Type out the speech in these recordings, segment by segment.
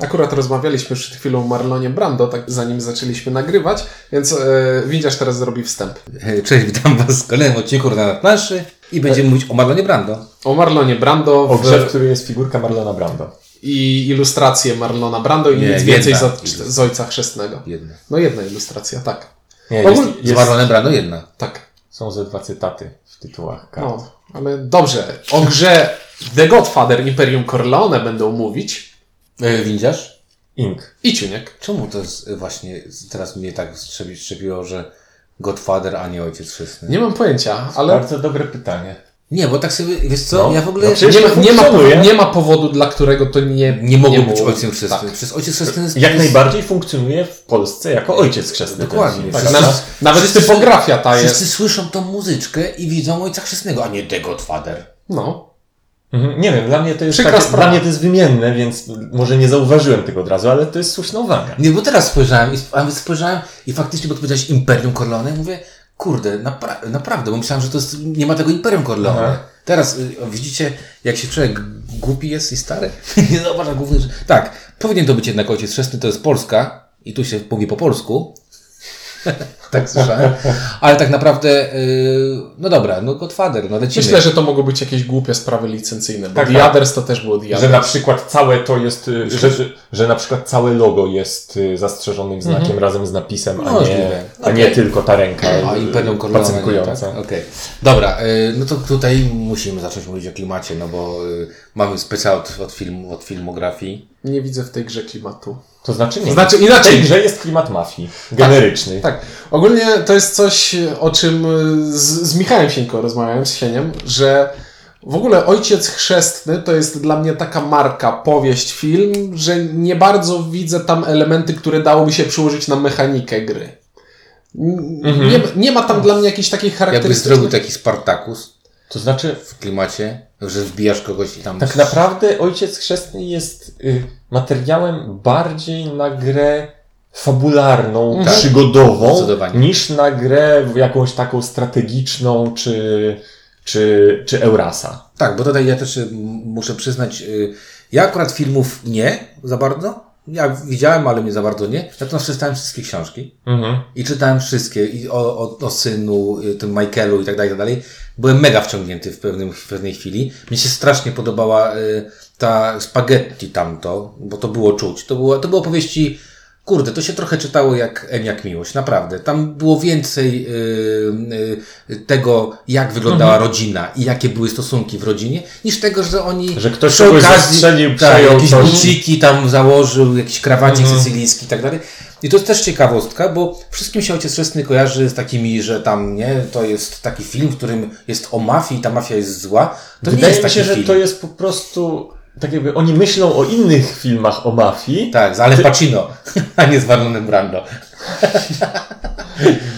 Akurat rozmawialiśmy przed chwilą o Marlonie Brando, tak zanim zaczęliśmy nagrywać, więc e, Windziarz teraz zrobi wstęp. Cześć, witam Was w kolejnym odcinku na planszy i będziemy mówić o Marlonie Brando. O Marlonie Brando O w, grze, w której jest figurka Marlona Brando. i ilustrację Marlona Brando i Nie, nic więcej z, z Ojca Chrzestnego. Jedna. No jedna ilustracja, tak. Nie, Ogól- jest, Z jest, Marlonem Brando jedna. Tak. są ze dwa cytaty w tytułach kart. No, ale dobrze. O grze The Godfather Imperium Corleone będą mówić Windziarz? Ink. i Ciuniek. Czemu to jest e, właśnie teraz mnie tak strzebi, strzepiło, że Godfather, a nie Ojciec Chrzestny? Nie mam pojęcia, ale Bardzo dobre pytanie. Nie, bo tak sobie, wiesz co, No, ja w ogóle no nie ma, nie, ma, nie ma powodu, dla którego to nie, nie mogło być było- Ojcem Chrzestnym. Tak. Przez Ojciec Chrzestny jest... Jak najbardziej funkcjonuje w Polsce jako ojciec chrzestny. Dokładnie. Tak, nawet, nawet Wszyscy- typografia ta Wszyscy jest. słyszą tą muzyczkę i widzą Ojca Chrzestnego, a nie The Godfather. No. Mhm. Nie wiem, dla mnie to jest Przykra takie, sprawa. dla mnie to jest wymienne, więc może nie zauważyłem tego od razu, ale to jest słuszna uwaga. Nie, bo teraz spojrzałem i, spojrzałem i faktycznie, bo powiedziałeś Imperium Corleone, i mówię, kurde, napra- naprawdę, bo myślałem, że to jest, nie ma tego Imperium Corleone. Aha. Teraz y, widzicie, jak się człowiek głupi jest i stary? nie zauważa głównie, że... Tak, powinien to być jednak ojciec chrzestny, to jest Polska i tu się mówi po polsku. tak słyszałem. Ale tak naprawdę, y, no dobra, no Godfather, no lecimy. Myślę, że to mogą być jakieś głupie sprawy licencyjne, bo Tak, The tak. Others to też było The Że Others. na przykład całe to jest, y, że, że, że na przykład całe logo jest y, zastrzeżonym znakiem razem z napisem, a nie, a nie Okej. tylko ta ręka A Imperium Corleone, nie, tak? pacynkująca. Okej. Dobra, no to tutaj musimy zacząć mówić o klimacie, no bo mamy specjal od, od, filmu, od filmografii. Nie widzę w tej grze klimatu. To znaczy nie. Znaczy W inaczej. tej grze jest klimat mafii. Generyczny. Tak. Ogólnie to jest coś, o czym z, z Michałem Sieńko rozmawiałem, z Sieniem, że w ogóle Ojciec Chrzestny to jest dla mnie taka marka, powieść, film, że nie bardzo widzę tam elementy, które dałoby się przyłożyć na mechanikę gry. N- Nie, nie ma tam dla mnie jakiejś takiej Jakbyś zrobił charakterystycznej... taki Spartakus To znaczy, w klimacie, że wbijasz kogoś i tam... tak naprawdę Ojciec Chrzestny jest y, materiałem bardziej na grę fabularną, Tak. przygodową, niż na grę jakąś taką strategiczną, czy, czy, czy Eurasa. Tak, bo tutaj ja też y, muszę przyznać, y, ja akurat filmów nie za bardzo. Ja widziałem, ale nie za bardzo nie. Natomiast czytałem wszystkie książki. Mhm. I czytałem wszystkie, i o, o, o synu, y, tym Michaelu i tak dalej, i tak dalej. Byłem mega wciągnięty w, pewnym, w pewnej chwili. Mi się strasznie podobała y, ta spaghetti tamto, bo to było czuć. To było, to było opowieści, kurde, to się trochę czytało jak M jak miłość, naprawdę. Tam było więcej y, y, tego, jak wyglądała rodzina i jakie były stosunki w rodzinie, niż tego, że oni Że ktoś przy okazji- zastrzelił, tak, jakieś coś. buciki tam założył, jakiś krawacik sycylijski i tak dalej. I to jest też ciekawostka, bo wszystkim się Ojciec Chrzestny kojarzy z takimi, że tam, nie, to jest taki film, w którym jest o mafii i ta mafia jest zła. To nie Wydaje jest mi taki się, że film. to jest po prostu, tak jakby oni myślą o innych filmach o mafii. Tak, z Ale Pacino, a nie z Marlonem Brando.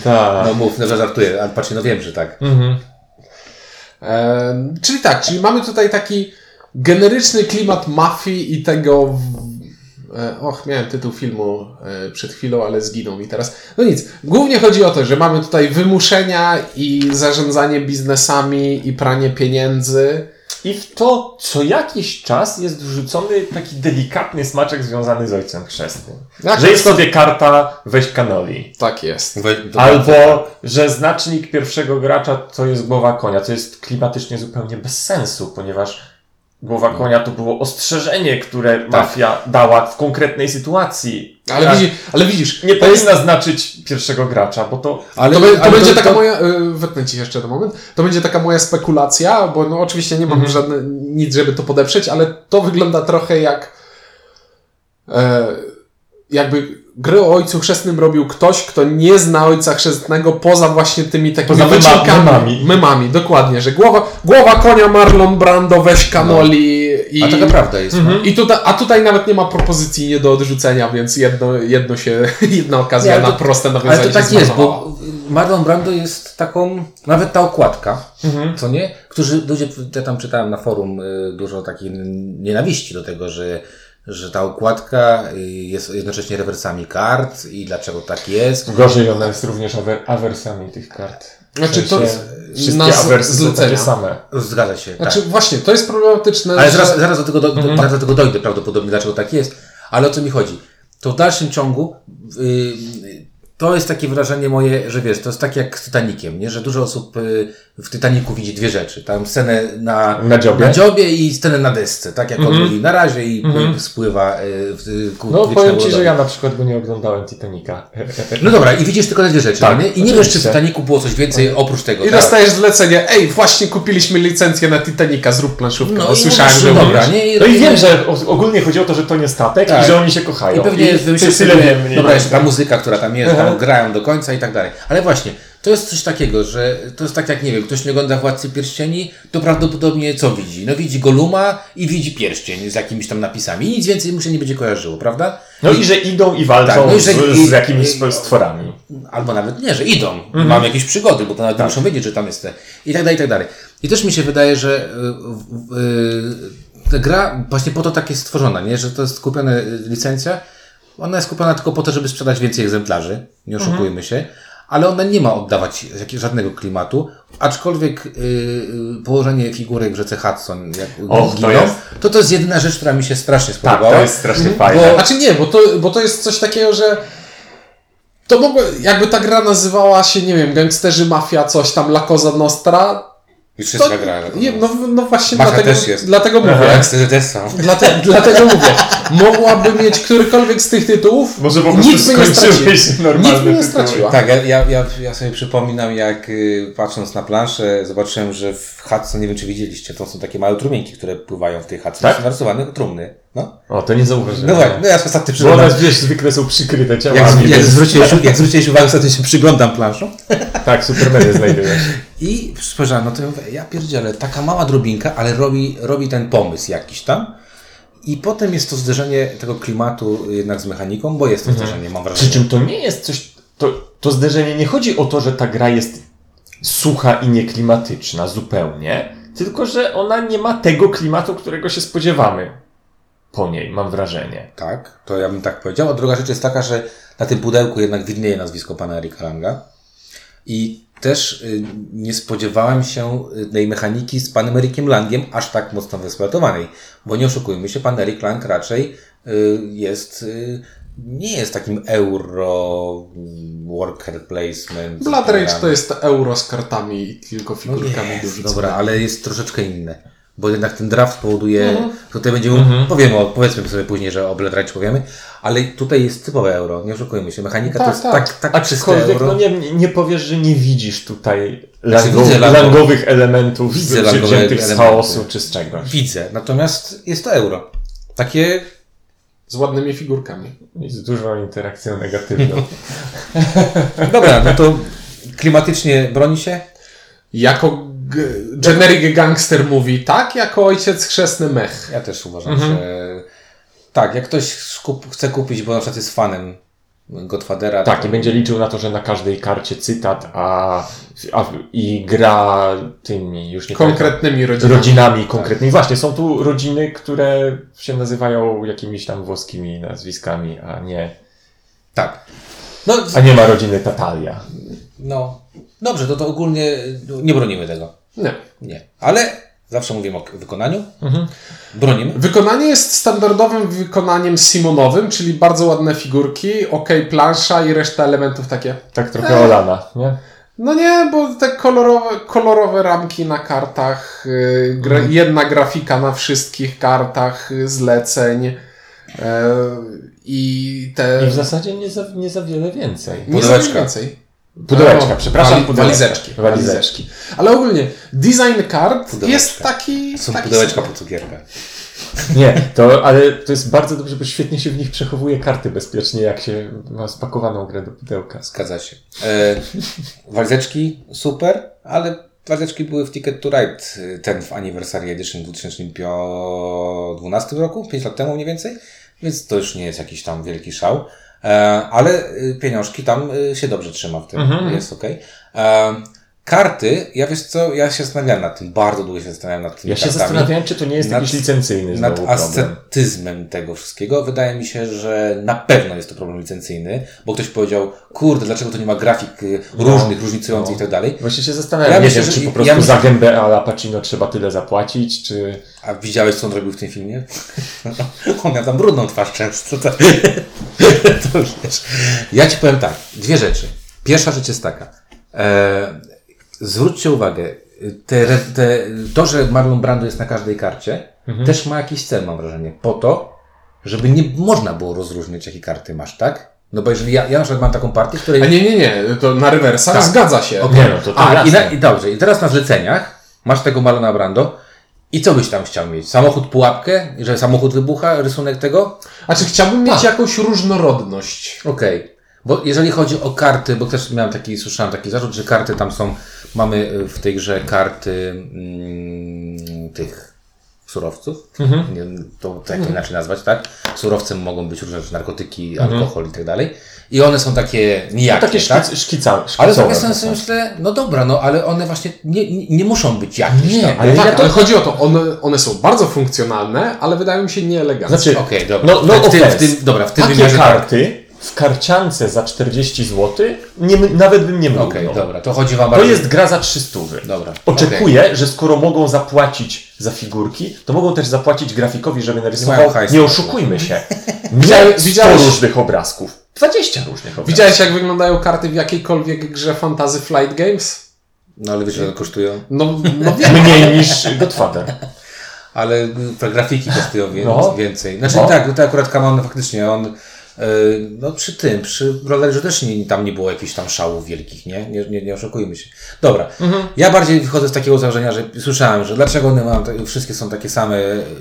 Tak. No mów, no że żartuję, Al Pacino wiem, że tak. Mhm. E, czyli tak, czyli mamy tutaj taki generyczny klimat mafii i tego. E, och, miałem tytuł filmu e, przed chwilą, ale zginął mi teraz. No nic. Głównie chodzi o to, że mamy tutaj wymuszenia i zarządzanie biznesami i pranie pieniędzy. I w to co jakiś czas jest wrzucony taki delikatny smaczek związany z ojcem chrzestnym. Jak że jest sobie karta weź kanoli. Tak jest. We- Albo, że znacznik pierwszego gracza to jest głowa konia, co jest klimatycznie zupełnie bez sensu, ponieważ głowa konia to było ostrzeżenie, które mafia dała w konkretnej sytuacji. Ale, która widzi, ale widzisz, nie to jest powinna znaczyć pierwszego gracza, bo to Ale To, be, to ale będzie taka moja, y, wytnę ci jeszcze ten moment, to będzie taka moja spekulacja, bo no oczywiście nie mam Mhm. żadne, nic, żeby to podeprzeć, ale to wygląda trochę jak e, jakby gry o Ojcu Chrzestnym robił ktoś, kto nie zna Ojca Chrzestnego poza właśnie tymi takimi Poza wycinkami. memami. Memami, dokładnie, że głowa, głowa konia Marlon Brando, weź kanoli i... A taka prawda jest. no. I tutaj, a tutaj nawet nie ma propozycji nie do odrzucenia, więc jedno, jedno się, jedna okazja Nie, ale na to- proste nawiązanie Ale to tak jest, bo Marlon Brando jest taką, nawet ta okładka, co nie? Którzy ludzie, ja tam czytałem na forum y, dużo takiej nienawiści do tego, że, że ta okładka y, jest jednocześnie rewersami kart i dlaczego tak jest. gorzej ona jest również awer, awersami tych kart. Znaczy, to Wszystkie z- awersy są zlecenia. takie same. Zgadza się. Znaczy tak. właśnie, to jest problematyczne, Ale że... zaraz, zaraz, do tego do, zaraz do tego dojdę prawdopodobnie, dlaczego tak jest. Ale o co mi chodzi? To w dalszym ciągu yy, to jest takie wrażenie moje, że wiesz, to jest tak jak z Titanikiem, nie? Że dużo osób y, w Titaniku widzi dwie rzeczy. Tam scenę na, Na dziobie. na dziobie i scenę na desce. Tak jak on mówi na razie i Mhm. spływa y, w, ku No powiem Ci, że ja na przykład go nie oglądałem Titanica. No dobra, i widzisz tylko te dwie rzeczy, Tak, nie? I nie wiesz, czy w. Titaniku było coś więcej oprócz tego. I tak? dostajesz zlecenie, ej, właśnie kupiliśmy licencję na Titanica, zrób planszówkę. No i słyszałem, że no dobra, nie? No i wiem, że ogólnie chodzi o to, że to nie statek Tak. i że oni się kochają. I pewnie I wymyślisz tyle wiem. dobra, jeszcze ta muzyka, która tam jest, Aha. grają do końca i tak dalej. Ale właśnie, to jest coś takiego, że to jest tak jak, nie wiem, ktoś nie ogląda Władcy Pierścieni, to prawdopodobnie co widzi? No widzi Goluma i widzi pierścień z jakimiś tam napisami. I nic więcej mu się nie będzie kojarzyło, prawda? No i że idą i walczą Tak, no i że- z, i- z jakimiś i- stworami. Albo nawet nie, że idą, Mhm. mamy jakieś przygody, bo to nawet Tak. muszą wiedzieć, że tam jest te. I tak dalej, i tak dalej. I też mi się wydaje, że y, y, ta gra właśnie po to tak jest stworzona, nie? Że to jest kupiona y, licencja. Ona jest kupiona tylko po to, żeby sprzedać więcej egzemplarzy, nie Mhm. oszukujmy się. Ale ona nie ma oddawać jakiegoś, żadnego klimatu, aczkolwiek y, y, położenie figurek w rzece Hudson, jak Och, to giną, jest- to to jest jedyna rzecz, która mi się strasznie Tak, spodobała. to jest strasznie Mhm. fajne. Bo, znaczy nie, bo to, bo to jest coś takiego, że to mogło, jakby ta gra nazywała się, nie wiem, gangsterzy, mafia, coś tam, La Cosa Nostra, I wszystka to, gra. nie, no, no właśnie Mafia dlatego, też jest. dlatego mówię. Jak z też są. Dlate, dlatego mówię, mogłaby mieć którykolwiek z tych tytułów, Może po prostu nic by nie by nie straciła. Tak, ja, ja, ja, sobie przypominam, jak y, patrząc na planszę, zobaczyłem, że w Hudson, nie wiem czy widzieliście, to są takie małe trumienki, które pływają w tej Hudson. Tak? Są narysowane trumny. No, O, to nie zauważyłem. no właśnie, no ja ostatnio Bo przyglądam. one, wiesz, zwykle są przykryte Jak, ciałami. jak, więc- zwróciłeś, jak zwróciłeś uwagę, ostatnio się przyglądam planszą Tak, Supermany znajdujesz. i spojrzałem, no to ja mówię, ja pierdzielę, taka mała drobinka, ale robi, robi ten pomysł jakiś tam. I potem jest to zderzenie tego klimatu jednak z mechaniką, bo jest to zderzenie, mam Przy wrażenie. czym to nie jest coś. To, to zderzenie nie chodzi o to, że ta gra jest sucha i nieklimatyczna zupełnie, tylko że ona nie ma tego klimatu, którego się spodziewamy po niej, mam wrażenie. Tak, to ja bym tak powiedział. A druga rzecz jest taka, że na tym pudełku jednak widnieje nazwisko pana Erika Langa. I też y, nie spodziewałem się y, tej mechaniki z panem Erikiem Langiem aż tak mocno wyeksploatowanej. Bo nie oszukujmy się, pan Erik Lang raczej y, jest, nie jest takim euro worker placement. Blood Rage to jest euro z kartami i tylko No figurkami do jest, dobra, ale jest troszeczkę inne. Bo jednak ten draft powoduje, Mhm. tutaj będziemy, powiemy, o- powiedzmy sobie później, że o Blood Rage powiemy, ale tutaj jest typowe euro, nie oszukujmy się, mechanika to Tak, jest tak. tak, tak, czyste Aczkolwiek, euro. no nie, nie powiesz, że nie widzisz tutaj Znaczy, lango, widzę lango- langowych elementów Widzę z- langowe z elementy. chaosu czy z czegoś. Widzę, natomiast jest to euro. Takie, Z ładnymi figurkami. Jest dużą interakcją negatywną. dobra, no to klimatycznie broni się, Jako generic gangster mówi tak, jako ojciec chrzestny mech. ja też uważam, Mhm. że tak, jak ktoś skup, chce kupić, bo na przykład jest fanem Godfathera, Tak, to- i będzie liczył na to, że na każdej karcie cytat, a, a i gra tymi już nie Konkretnymi rodzinami. rodzinami konkretnymi. Właśnie, są tu rodziny, które się nazywają jakimiś tam włoskimi nazwiskami, a nie, tak. No, a nie ma rodziny Tatalia. no, dobrze, to, to ogólnie nie bronimy tego. Nie. Nie. Ale zawsze mówimy o wykonaniu. Mhm. Bronimy. Wykonanie jest standardowym wykonaniem Simonowym, czyli bardzo ładne figurki, ok plansza i reszta elementów takie. Tak trochę Olana, nie? No nie, bo te kolorowe, kolorowe ramki na kartach, yy, gra, jedna grafika na wszystkich kartach yy, zleceń yy, i te... I w zasadzie nie za, nie za wiele więcej. nie za Pudełeczka. więcej. Pudełeczka, O, przepraszam, wali, pudełeczka. Walizeczki, Walizeczki. walizeczki. Ale ogólnie design kart Pudełeczka. jest taki... Są taki pudełeczka sobie. po cukierkach. Nie, to, ale to jest bardzo dobrze, bo świetnie się w nich przechowuje karty bezpiecznie, jak się ma spakowaną grę do pudełka. Zgadza się. E, walizeczki super, ale walizeczki były w Ticket to Ride, ten w Anniversary Edition w 2012 roku, 5 lat temu mniej więcej, więc to już nie jest jakiś tam wielki szał. E, ale y, pieniążki tam y, się dobrze trzyma w tym, Mhm. jest ok. E, karty, ja wiesz co, ja się zastanawiałem nad tym, bardzo długo się zastanawiałem nad tymi Ja się kartami. zastanawiałem, czy to nie jest Nad- jakiś licencyjny nad znowu problem. ascetyzmem tego wszystkiego. Wydaje mi się, że na pewno jest to problem licencyjny, bo ktoś powiedział, kurde, dlaczego to nie ma grafik y, różnych, różnicujących no. i tak dalej. Właśnie się zastanawiam, Ja nie myślę, wiem, że- czy po ja prostu myślę- za gębę Ala Pacino trzeba tyle zapłacić, czy... A widziałeś, co on robił w tym filmie? on miał tam brudną twarz często. To, to wiesz. Ja ci powiem tak, dwie rzeczy. Pierwsza rzecz jest taka. E, zwróćcie uwagę, te, te, to, że Marlon Brando jest na każdej karcie, też ma jakiś cel, mam wrażenie. Po to, żeby nie można było rozróżnić, jakie karty masz, tak? No bo jeżeli ja, ja na przykład mam taką partię, w której... A nie, nie, nie, to na rewersa Tak. zgadza się. Nie no, to, to A, i, na, i dobrze, i teraz na zleceniach masz tego Marlona Brando i co byś tam chciał mieć? Samochód pułapkę? Że samochód wybucha? Rysunek tego? A czy chciałbym mieć Tak. jakąś różnorodność? Okej. Bo jeżeli chodzi o karty, bo też miałem taki, słyszałem taki zarzut, że karty tam są, mamy y, w tej grze karty mm, tych surowców, nie, to tak inaczej nazwać, tak? Surowcem mogą być różne rzeczy, narkotyki, alkohol i tak dalej. I one są takie nijakie, No takie tak? szkic, szkica, Ale z drugiej strony sobie myślę, no dobra, no ale one właśnie nie, nie, muszą być jakieś Nie, tam. ale tak, to- ale chodzi o to, one, one są bardzo funkcjonalne, ale wydają mi się nieeleganckie. Znaczy, Okej, dobra. No, no w, tym, w tym, dobra, w tym Takie wymiarze tak. karty w karciance za 40 zł nie, nawet bym nie mówił. Okej, no. dobra, to chodzi wam To bardziej... jest gra za 300. Dobra. Oczekuję, że skoro mogą zapłacić za figurki, to mogą też zapłacić grafikowi, żeby narysował. Nie oszukujmy się. Nie Widziałeś- 100 widziałeś- różnych obrazków. 20 różnych obrazków. Widziałeś, jak wyglądają karty w jakiejkolwiek grze Fantasy Flight Games? No ale wiesz, ile one kosztują? No, no wiem. Mniej niż Godfather. Ale grafiki kosztują No. więcej. Znaczy No. tak, to akurat Kaman faktycznie, on no przy tym, przy rollerze też nie, tam nie było jakichś tam szałów wielkich, nie? Nie, nie, nie oszukujmy się. Dobra, ja bardziej wychodzę z takiego założenia, że słyszałem, że dlaczego one mają, wszystkie są takie same,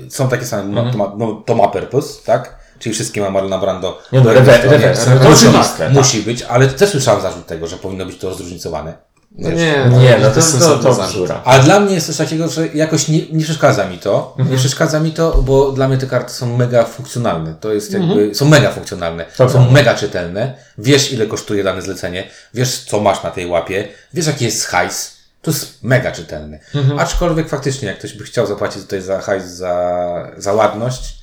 są takie same, ma- to, ma, no, to ma purpose, tak? Czyli wszystkie ma Marlona Brando. Nie no, rewer- No to musi- oczywiste, tak. Musi być, ale też słyszałem zarzut tego, że powinno być to rozróżnicowane. No Wiesz? nie, Nie, no to, to, bezsensowny to bzdura. A dla mnie jest coś takiego, że jakoś nie, nie przeszkadza mi to. Nie przeszkadza mi to, bo dla mnie te karty są mega funkcjonalne. To jest jakby, są mega funkcjonalne. To są prawda. mega czytelne. Wiesz, ile kosztuje dane zlecenie. Wiesz, co masz na tej łapie. Wiesz, jaki jest hajs. To jest mega czytelne. Aczkolwiek faktycznie, jak ktoś by chciał zapłacić tutaj za hajs, za, za ładność,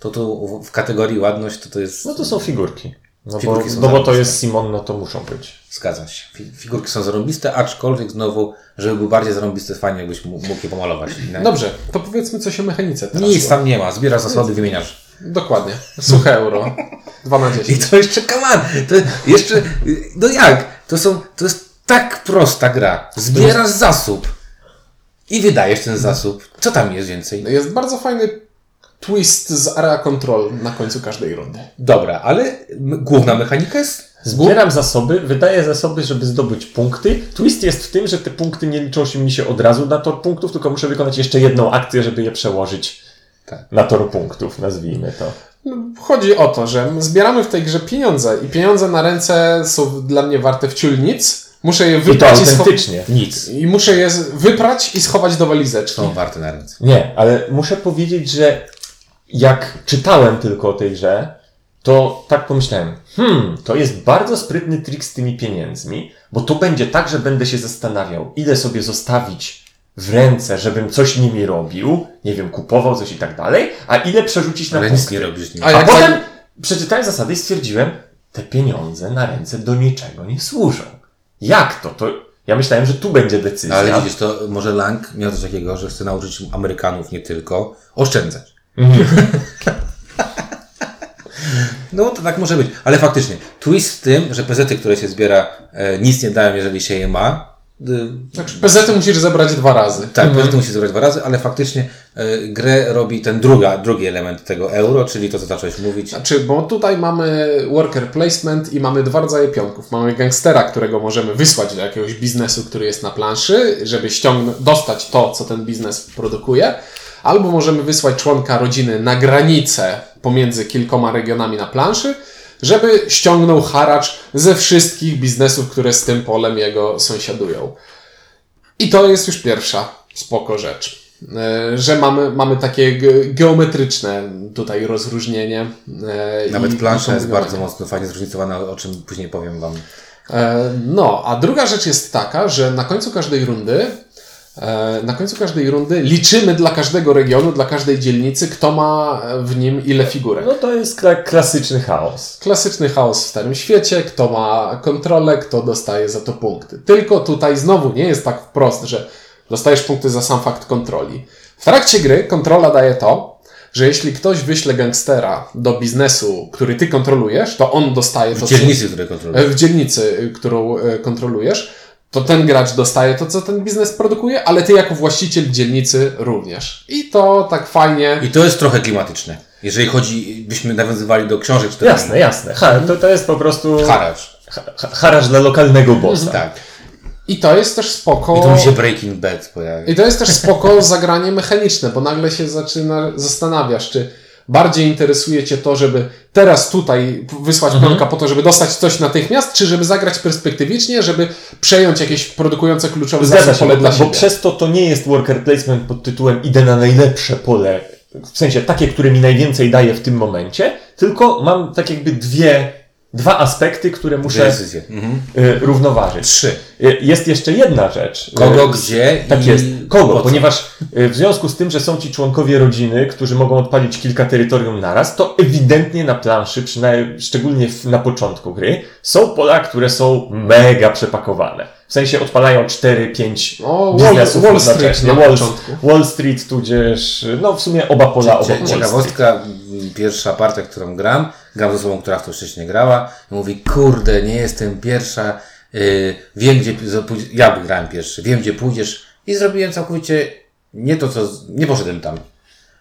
to tu w- w kategorii ładność to to jest... No to są figurki. No bo, no bo to jest Simon, no to muszą być. Zgadza się. Fi- Figurki są zarąbiste, aczkolwiek znowu, żeby były bardziej zarąbiste, fajnie jakbyś mógł je pomalować. Dobrze, to powiedzmy coś o mechanice teraz. Nic tam nie ma, zbierasz zasady, wymieniasz. Dokładnie. Suche euro. 2 na 10. I to jeszcze kaman, to jeszcze, no jak? To są, to jest tak prosta gra. Zbierasz zasób i wydajesz ten zasób. Co tam jest więcej? Jest bardzo fajny twist z area control na końcu każdej rundy. Dobra, ale główna mechanika jest Zbieram zasoby, wydaję zasoby, żeby zdobyć punkty. Twist jest w tym, że te punkty nie liczą się mi się od razu na tor punktów, tylko muszę wykonać jeszcze jedną akcję, żeby je przełożyć Tak. na tor punktów, nazwijmy to. No, Chodzi o to, że zbieramy w tej grze pieniądze i pieniądze na ręce są dla mnie warte wciul nic. Muszę je I to wyprać i, scho- autentycznie. nic. i muszę je wyprać i schować do walizeczki. Są warte na ręce. Nie, ale muszę powiedzieć, że jak czytałem tylko o tej grze, to tak pomyślałem, hmm, to jest bardzo sprytny trik z tymi pieniędzmi, bo to będzie tak, że będę się zastanawiał, ile sobie zostawić w ręce, żebym coś nimi robił, nie wiem, kupował coś i tak dalej, a ile przerzucić na Ale punkty. nie robisz z nim. A A potem tak- przeczytałem zasady i stwierdziłem, te pieniądze na ręce do niczego nie służą. Jak to? To ja myślałem, że tu będzie decyzja. No, ale widzisz, to może Lang miał coś takiego, że chce nauczyć Amerykanów nie tylko oszczędzać. No to tak może być, ale faktycznie, twist w tym, że pezety, które się zbiera, e, nic nie dają, jeżeli się je ma. Y, Znaczy, PZ musisz zebrać dwa razy. tak, pezety musi zebrać dwa razy, ale faktycznie e, grę robi ten druga, drugi element tego euro, czyli to, co zacząłeś mówić. Znaczy, bo tutaj mamy worker placement i mamy dwa rodzaje pionków. Mamy gangstera, którego możemy wysłać do jakiegoś biznesu, który jest na planszy, żeby ściągnąć, dostać to, co ten biznes produkuje. Albo możemy wysłać członka rodziny na granicę pomiędzy kilkoma regionami na planszy, żeby ściągnął haracz ze wszystkich biznesów, które z tym polem jego sąsiadują. I to jest już pierwsza spoko rzecz. E, Że mamy, mamy takie ge- geometryczne tutaj rozróżnienie. e, Nawet plansza jest bardzo mocno fajnie zróżnicowana, o czym później powiem Wam. E, No, a druga rzecz jest taka, że na końcu każdej rundy na końcu każdej rundy liczymy dla każdego regionu, dla każdej dzielnicy, kto ma w nim ile figurek. No to jest kla- klasyczny chaos. Klasyczny chaos w Starym Świecie, kto ma kontrolę, kto dostaje za to punkty. Tylko tutaj znowu nie jest tak wprost, że dostajesz punkty za sam fakt kontroli. W trakcie gry kontrola daje to, że jeśli ktoś wyśle gangstera do biznesu, który ty kontrolujesz, to on dostaje to, W co- dzielnicy, które kontroluje. e, w dzielnicy, y, którą e, kontrolujesz, to ten gracz dostaje to, co ten biznes produkuje, ale ty jako właściciel dzielnicy również. I to tak fajnie. I to jest trochę klimatyczne. Jeżeli chodzi, byśmy nawiązywali do książek czytelnych. Jasne, jasne. Ha, to, to jest po prostu Haracz. ha, ha- haracz dla lokalnego bossa. Tak. I to jest też spoko. I tu mi się Breaking Bad pojawia. I to jest też spoko zagranie mechaniczne, bo nagle się zaczyna, zastanawiasz, czy bardziej interesuje cię to, żeby teraz tutaj wysłać Mhm. pionka po to, żeby dostać coś natychmiast, czy żeby zagrać perspektywicznie, żeby przejąć jakieś produkujące kluczowe Zgadza się, pole bo, dla bo siebie. przez to to nie jest worker placement pod tytułem idę na najlepsze pole, w sensie takie, które mi najwięcej daje w tym momencie, tylko mam tak jakby dwie, dwa aspekty, które muszę decyzje. Mhm. y, równoważyć. Trzy. Y, Jest jeszcze jedna rzecz. Kogo, Y, gdzie Tak i jest. Kogo? Ponieważ w związku z tym, że są ci członkowie rodziny, którzy mogą odpalić kilka terytorium naraz, to ewidentnie na planszy, przynajmniej szczególnie na początku gry, są pola, które są mega przepakowane. W sensie odpalają 4-5 O, Wall, biznesów Wall Street na Wall, początku. Wall Street, tudzież, no w sumie oba pola, Wall Street. Ciekawostka, pierwsza partia, którą gram, gram z osobą, która w to wcześniej grała i mówi, kurde, nie jestem pierwsza, yy, wiem gdzie, ja grałem pierwszy, wiem gdzie pójdziesz i zrobiłem całkowicie nie to, co, nie poszedłem tam.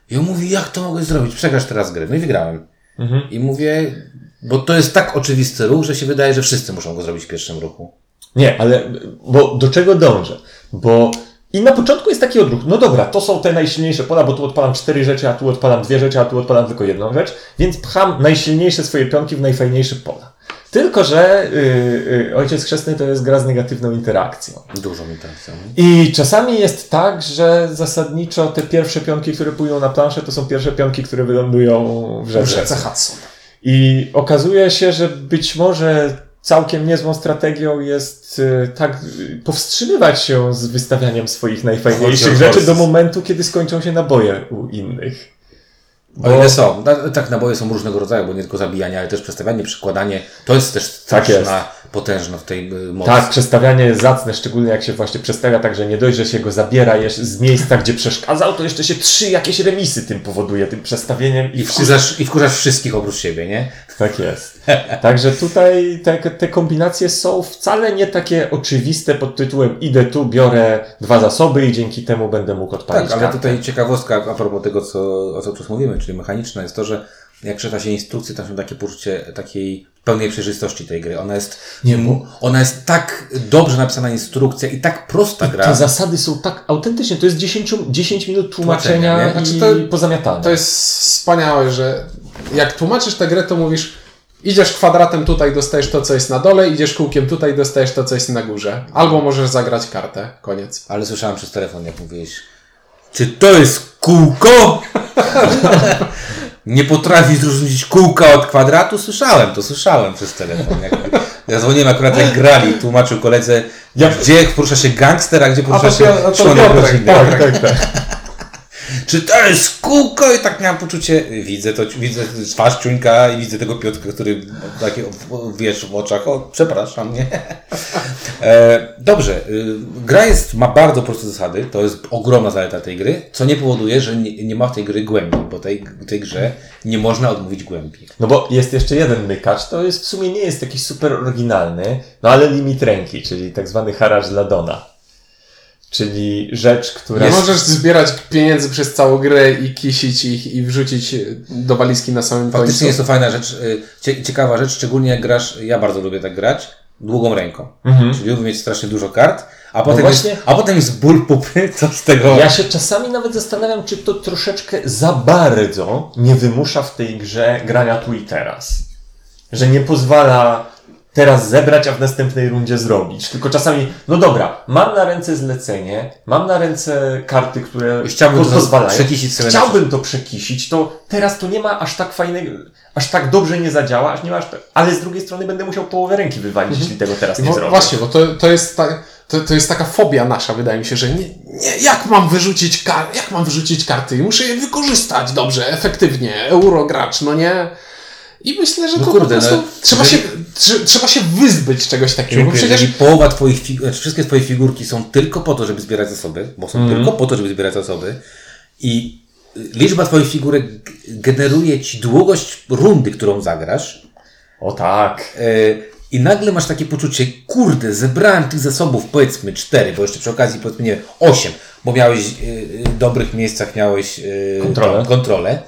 I on mówi, jak to mogę zrobić? Przegrasz teraz grę. No i wygrałem. Mhm. I mówię, bo to jest tak oczywisty ruch, że się wydaje, że wszyscy muszą go zrobić w pierwszym ruchu. Nie, ale bo do czego dążę? Bo i na początku jest taki odruch. No dobra, to są te najsilniejsze pola, bo tu odpalam cztery rzeczy, a tu odpalam dwie rzeczy, a tu odpalam tylko jedną rzecz, więc pcham najsilniejsze swoje pionki w najfajniejsze pola. Tylko, że yy, yy, Ojciec Chrzestny to jest gra z negatywną interakcją. Tak samo. I czasami jest tak, że zasadniczo te pierwsze pionki, które pójdą na planszę, to są pierwsze pionki, które wylądują w W rzece. rzece Hudson. I okazuje się, że być może całkiem niezłą strategią jest y, tak powstrzymywać się z wystawianiem swoich najfajniejszych rzeczy do momentu, kiedy skończą się naboje u innych. O ile są. Na- Tak, naboje są różnego rodzaju, bo nie tylko zabijanie, ale też przestawianie, przykładanie. To jest też Tak jest. Potężna w tej y, mocy. Tak, przestawianie jest zacne, szczególnie jak się właśnie przestawia tak, że nie dość, że się go zabiera jeszcze z miejsca, gdzie przeszkadzał, to jeszcze się trzy jakieś remisy tym powoduje, tym przestawieniem. I wkurzasz, I wkurzasz wszystkich oprócz siebie, nie? Tak jest. Także tutaj te, te kombinacje są wcale nie takie oczywiste pod tytułem idę tu, biorę dwa zasoby i dzięki temu będę mógł odpalić Tak, ale kartę. tutaj ciekawostka a propos tego, co, o co tu mówimy, czyli mechaniczna, jest to, że jak czyta się instrukcję, tam się takie poczucie takiej pełnej przejrzystości tej gry. Ona jest, Nie, bo- ona jest tak dobrze napisana instrukcja i tak prosta gra. Te zasady są tak autentycznie, to jest 10, 10 minut tłumaczenia i Znaczy to- pozamiatania. To jest wspaniałe, że jak tłumaczysz tę grę, to mówisz idziesz kwadratem tutaj, dostajesz to, co jest na dole, idziesz kółkiem tutaj, dostajesz to, co jest na górze. Albo możesz zagrać kartę. Koniec. Ale słyszałem przez telefon, jak mówiłeś, czy to jest kółko? Nie potrafisz rozróżnić kółka od kwadratu? Słyszałem, to słyszałem przez telefon. Jak, ja dzwoniłem akurat jak grali, tłumaczył koledze, gdzie porusza się gangster, a gdzie porusza to się a to członek Piotrek, rodziny. tak, tak, tak. Czy to jest kółko? I tak miałem poczucie, widzę to, widzę twarz ciuńka i widzę tego Piotrka, który takie, wiesz, w oczach, o, przepraszam, nie? E, dobrze, y, gra jest, ma bardzo proste zasady, to jest ogromna zaleta tej gry, co nie powoduje, że nie, nie ma w tej gry głębi, bo tej, tej grze nie można odmówić głębi. No bo jest jeszcze jeden mykacz, to jest w sumie nie jest jakiś super oryginalny, no ale limit ręki, czyli tak zwany haracz dla Dona. Czyli rzecz, która... Nie możesz zbierać pieniędzy przez całą grę i kisić ich i wrzucić do walizki na samym Faktycznie końcu. jest to fajna rzecz, cie, ciekawa rzecz, szczególnie jak grasz, ja bardzo lubię tak grać, długą ręką. Mhm. Czyli lubię mieć strasznie dużo kart, a potem, właśnie- jest, a potem jest ból pupy, co z tego... Ja się czasami nawet zastanawiam, czy to troszeczkę za bardzo nie wymusza w tej grze grania tu i teraz. Że nie pozwala teraz zebrać, a w następnej rundzie zrobić. Tylko czasami, no dobra, mam na ręce zlecenie, mam na ręce karty, które Chciałbym to pozwalają. przekisić sobie Chciałbym to przekisić, to teraz to nie ma aż tak fajnego, aż tak dobrze nie zadziała, aż nie ma aż tak, ale z drugiej strony będę musiał połowę ręki wywalić, jeśli tego teraz nie Bo, zrobię. właśnie, bo to, to jest tak. To, to jest taka fobia nasza, wydaje mi się, że nie, nie, jak mam wyrzucić kar, jak mam wyrzucić karty? Muszę je wykorzystać dobrze, efektywnie. Eurogracz, no nie? I myślę, że No to kurde, po prostu no, trzeba, jeżeli- się, trze- trzeba się wyzbyć czegoś takiego, bo Czyli przecież jeżeli połowa twoich, fig- znaczy wszystkie twoje figurki są tylko po to, żeby zbierać zasoby, bo są Mhm. tylko po to, żeby zbierać zasoby I y, liczba twoich figurek generuje ci długość rundy, którą zagrasz. O tak. E, I nagle masz takie poczucie, kurde, zebrałem tych zasobów powiedzmy cztery, bo jeszcze przy okazji powiedzmy nie osiem, bo miałeś e, w dobrych miejscach miałeś Kontrolę. tą kontrolę.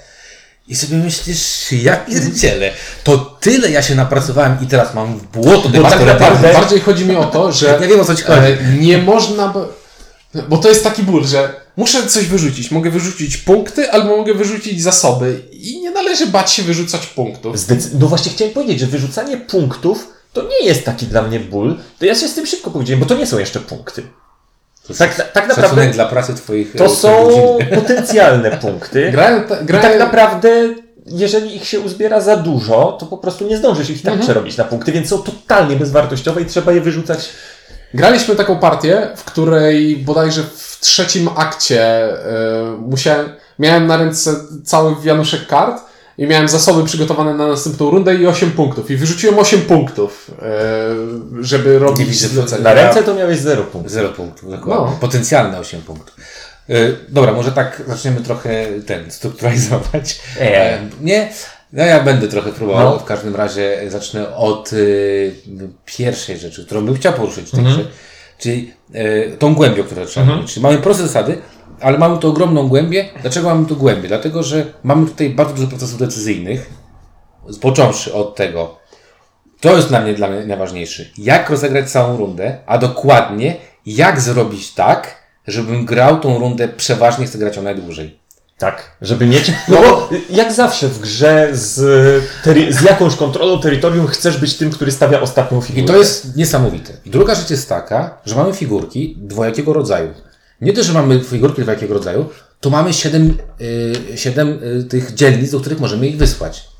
I sobie myślisz, ja pierdzielę, to tyle ja się napracowałem i teraz mam w błoto Bo tak naprawdę bardziej chodzi mi o to, że Ja wiem o co ci chodzi. e, nie można. Bo, bo to jest taki ból, że muszę coś wyrzucić. Mogę wyrzucić punkty, albo mogę wyrzucić zasoby. I nie należy bać się wyrzucać punktów. Zdecy- no właśnie chciałem powiedzieć, że wyrzucanie punktów to nie jest taki dla mnie ból. To ja się z tym szybko pogodziłem, bo to nie są jeszcze punkty. Tak, tak Szacunek naprawdę dla pracy twoich to e, są rodziny. potencjalne punkty. Grałem, ta, I grałem, tak naprawdę, jeżeli ich się uzbiera za dużo, to po prostu nie zdążysz ich tak Mhm. przerobić na punkty, więc są totalnie bezwartościowe i trzeba je wyrzucać. Graliśmy taką partię, w której bodajże w trzecim akcie y, musiałem, miałem na ręce cały wianuszek kart i miałem zasoby przygotowane na następną rundę i 8 punktów. I wyrzuciłem 8 punktów, y, żeby robić widzę, zlecenia. Na ręce to miałeś 0 punktów. Zero punktów, dokładnie. No. Potencjalne 8 punktów. E, dobra, może tak zaczniemy trochę ten, strukturalizować. Nie. E, nie? No ja będę trochę próbował. No. W każdym razie zacznę od y, pierwszej rzeczy, którą bym chciał poruszyć w tej Mhm. czyli y, tą głębię, o której trzeba mówić. Czyli mamy proste zasady, ale mamy tu ogromną głębię. Dlaczego mamy tu głębię? Dlatego, że mamy tutaj bardzo dużo procesów decyzyjnych, począwszy od tego, to jest dla mnie, dla mnie najważniejszy. Jak rozegrać całą rundę, a dokładnie jak zrobić tak, żebym grał tą rundę przeważnie chcę grać ją najdłużej. Tak, żeby mieć. No bo jak zawsze w grze z, z jakąś kontrolą terytorium chcesz być tym, który stawia ostatnią I figurę. to jest niesamowite. Druga rzecz jest taka, że mamy figurki dwojakiego rodzaju. Nie to, że mamy figurki dwojakiego rodzaju, to mamy siedem, y, siedem y, tych dzielnic, do których możemy ich wysłać.